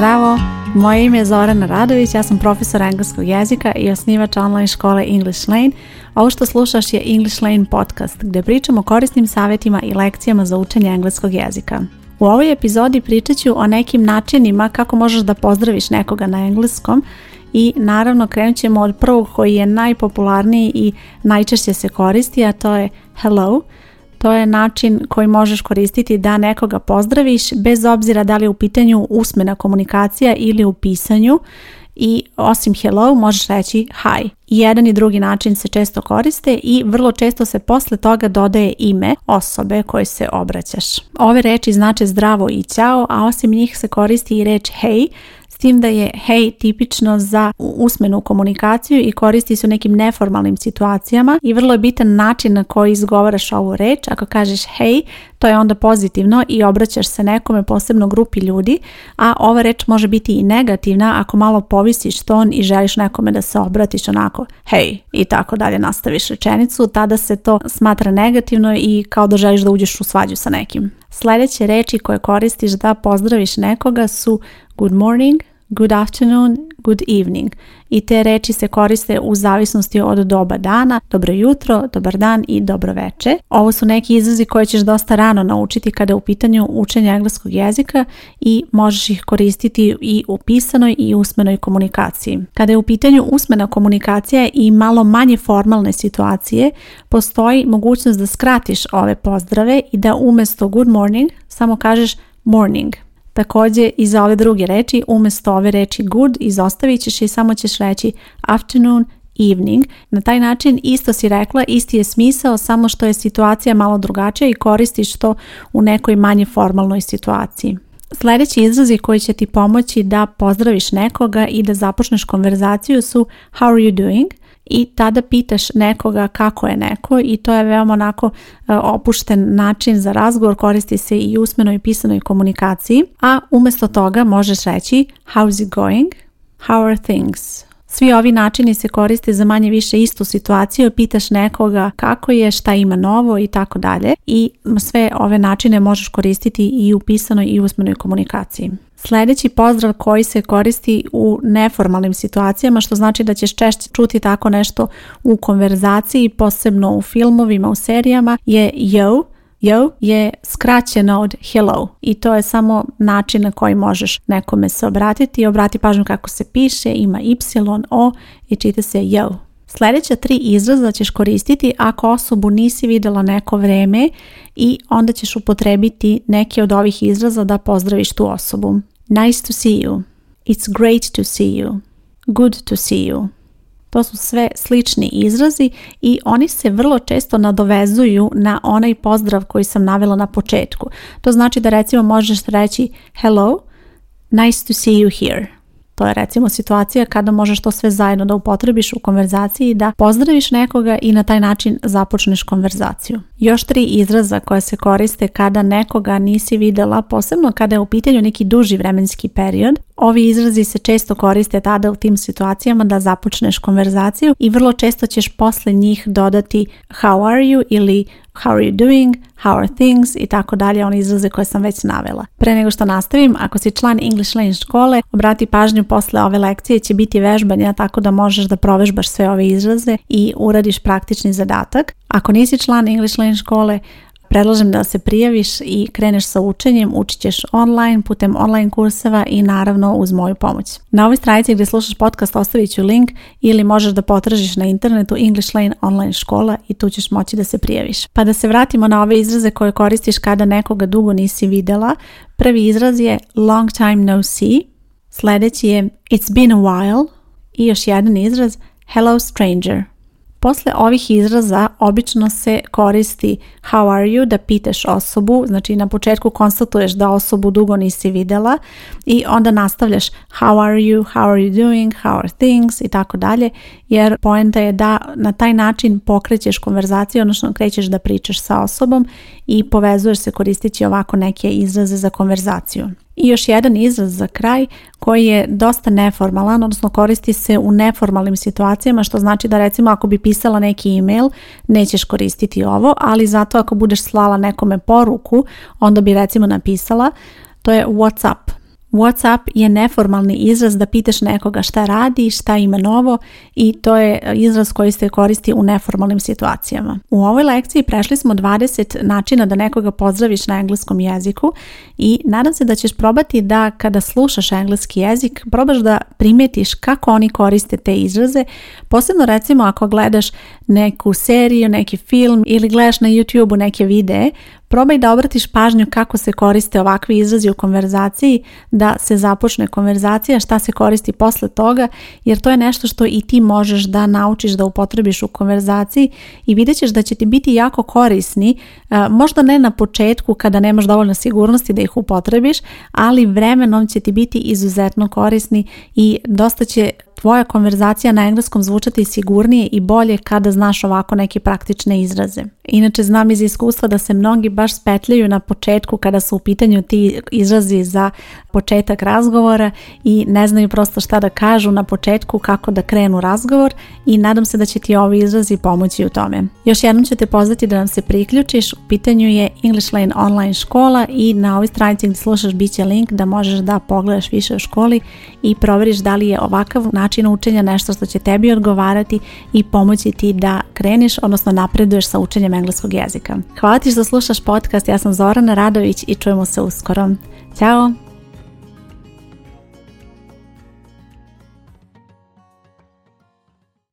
zdravo. Moje ime je Zorana Radović, ja sam profesor engleskog jezika i osnivač online škole English Lane. Ovo što slušaš je English Lane podcast gdje pričamo o korisnim savjetima i lekcijama za učenje engleskog jezika. U ovoj epizodi pričat ću o nekim načinima kako možeš da pozdraviš nekoga na engleskom i naravno krenut ćemo od prvog koji je najpopularniji i najčešće se koristi, a to je hello – to je način koji možeš koristiti da nekoga pozdraviš bez obzira da li je u pitanju usmena komunikacija ili u pisanju i osim hello možeš reći hi. Jedan i drugi način se često koriste i vrlo često se posle toga dodaje ime osobe koje se obraćaš. Ove reči znače zdravo i ćao, a osim njih se koristi i reč hej tim da je hej tipično za usmenu komunikaciju i koristi se u nekim neformalnim situacijama i vrlo je bitan način na koji izgovaraš ovu reč. Ako kažeš hej, to je onda pozitivno i obraćaš se nekome, posebno grupi ljudi, a ova reč može biti i negativna ako malo povisiš ton i želiš nekome da se obratiš onako hej i tako dalje nastaviš rečenicu, tada se to smatra negativno i kao da želiš da uđeš u svađu sa nekim. Sljedeće reči koje koristiš da pozdraviš nekoga su good morning, good afternoon, good evening. I te reči se koriste u zavisnosti od doba dana, dobro jutro, dobar dan i dobro veče. Ovo su neki izrazi koje ćeš dosta rano naučiti kada je u pitanju učenja engleskog jezika i možeš ih koristiti i u pisanoj i usmenoj komunikaciji. Kada je u pitanju usmena komunikacija i malo manje formalne situacije, postoji mogućnost da skratiš ove pozdrave i da umjesto good morning samo kažeš morning. Također i za ove druge reči, umjesto ove reči good, izostavit ćeš i samo ćeš reći afternoon, evening. Na taj način isto si rekla, isti je smisao, samo što je situacija malo drugačija i koristiš to u nekoj manje formalnoj situaciji. Sljedeći izrazi koji će ti pomoći da pozdraviš nekoga i da započneš konverzaciju su how are you doing, i tada pitaš nekoga kako je neko i to je veoma onako e, opušten način za razgovor, koristi se i usmenoj i pisanoj komunikaciji, a umjesto toga možeš reći how's it going, how are things, svi ovi načini se koriste za manje više istu situaciju, pitaš nekoga kako je, šta ima novo i tako dalje i sve ove načine možeš koristiti i u pisanoj i usmenoj komunikaciji. Sljedeći pozdrav koji se koristi u neformalnim situacijama, što znači da ćeš češće čuti tako nešto u konverzaciji, posebno u filmovima, u serijama, je yo, yo je skraćeno od hello i to je samo način na koji možeš nekome se obratiti. Obrati pažnju kako se piše, ima y, o i čita se yo. Sljedeća tri izraza ćeš koristiti ako osobu nisi vidjela neko vrijeme i onda ćeš upotrebiti neke od ovih izraza da pozdraviš tu osobu. Nice to see you. It's great to see you. Good to see you. To su sve slični izrazi i oni se vrlo često nadovezuju na onaj pozdrav koji sam navela na početku. To znači da recimo možeš reći hello, nice to see you here. To pa, je recimo situacija kada možeš to sve zajedno da upotrebiš u konverzaciji, da pozdraviš nekoga i na taj način započneš konverzaciju. Još tri izraza koje se koriste kada nekoga nisi videla, posebno kada je u pitanju neki duži vremenski period. Ovi izrazi se često koriste tada u tim situacijama da započneš konverzaciju i vrlo često ćeš posle njih dodati how are you ili how are you doing, how are things i tako dalje, one izraze koje sam već navela. Pre nego što nastavim, ako si član English Lane škole, obrati pažnju posle ove lekcije će biti vežbanja tako da možeš da provežbaš sve ove izraze i uradiš praktični zadatak. Ako nisi član English Lane škole, Predlažem da se prijaviš i kreneš sa učenjem, učit ćeš online putem online kurseva i naravno uz moju pomoć. Na ovoj stranici gdje slušaš podcast ostavit ću link ili možeš da potražiš na internetu English Lane online škola i tu ćeš moći da se prijaviš. Pa da se vratimo na ove izraze koje koristiš kada nekoga dugo nisi videla. Prvi izraz je long time no see, sljedeći je it's been a while i još jedan izraz hello stranger. Posle ovih izraza obično se koristi how are you da piteš osobu, znači na početku konstatuješ da osobu dugo nisi videla i onda nastavljaš how are you, how are you doing, how are things i tako dalje, jer poenta je da na taj način pokrećeš konverzaciju, odnosno krećeš da pričaš sa osobom i povezuješ se koristeći ovako neke izraze za konverzaciju. I još jedan izraz za kraj koji je dosta neformalan, odnosno koristi se u neformalnim situacijama, što znači da recimo ako bi pisala neki email nećeš koristiti ovo, ali zato ako budeš slala nekome poruku, onda bi recimo napisala, to je Whatsapp Whatsapp je neformalni izraz da pitaš nekoga šta radi, šta ima novo i to je izraz koji se koristi u neformalnim situacijama. U ovoj lekciji prešli smo 20 načina da nekoga pozdraviš na engleskom jeziku i nadam se da ćeš probati da kada slušaš engleski jezik probaš da primetiš kako oni koriste te izraze, posebno recimo ako gledaš neku seriju, neki film ili gledaš na youtube neke videe, Probaj da obratiš pažnju kako se koriste ovakvi izrazi u konverzaciji, da se započne konverzacija, šta se koristi posle toga, jer to je nešto što i ti možeš da naučiš da upotrebiš u konverzaciji i vidjet ćeš da će ti biti jako korisni, e, možda ne na početku kada nemaš dovoljno sigurnosti da ih upotrebiš, ali vremenom će ti biti izuzetno korisni i dosta će tvoja konverzacija na engleskom zvučati sigurnije i bolje kada znaš ovako neke praktične izraze. Inače znam iz iskustva da se mnogi baš spetljaju na početku kada su u pitanju ti izrazi za početak razgovora i ne znaju prosto šta da kažu na početku kako da krenu razgovor i nadam se da će ti ovi izrazi pomoći u tome. Još jednom ću te pozvati da nam se priključiš, u pitanju je English online škola i na ovoj stranici gdje slušaš bit će link da možeš da pogledaš više u školi i proveriš da li je ovakav način načina učenja nešto što će tebi odgovarati i pomoći ti da kreniš, odnosno napreduješ sa učenjem engleskog jezika. Hvala ti što slušaš podcast, ja sam Zorana Radović i čujemo se uskoro. Ćao!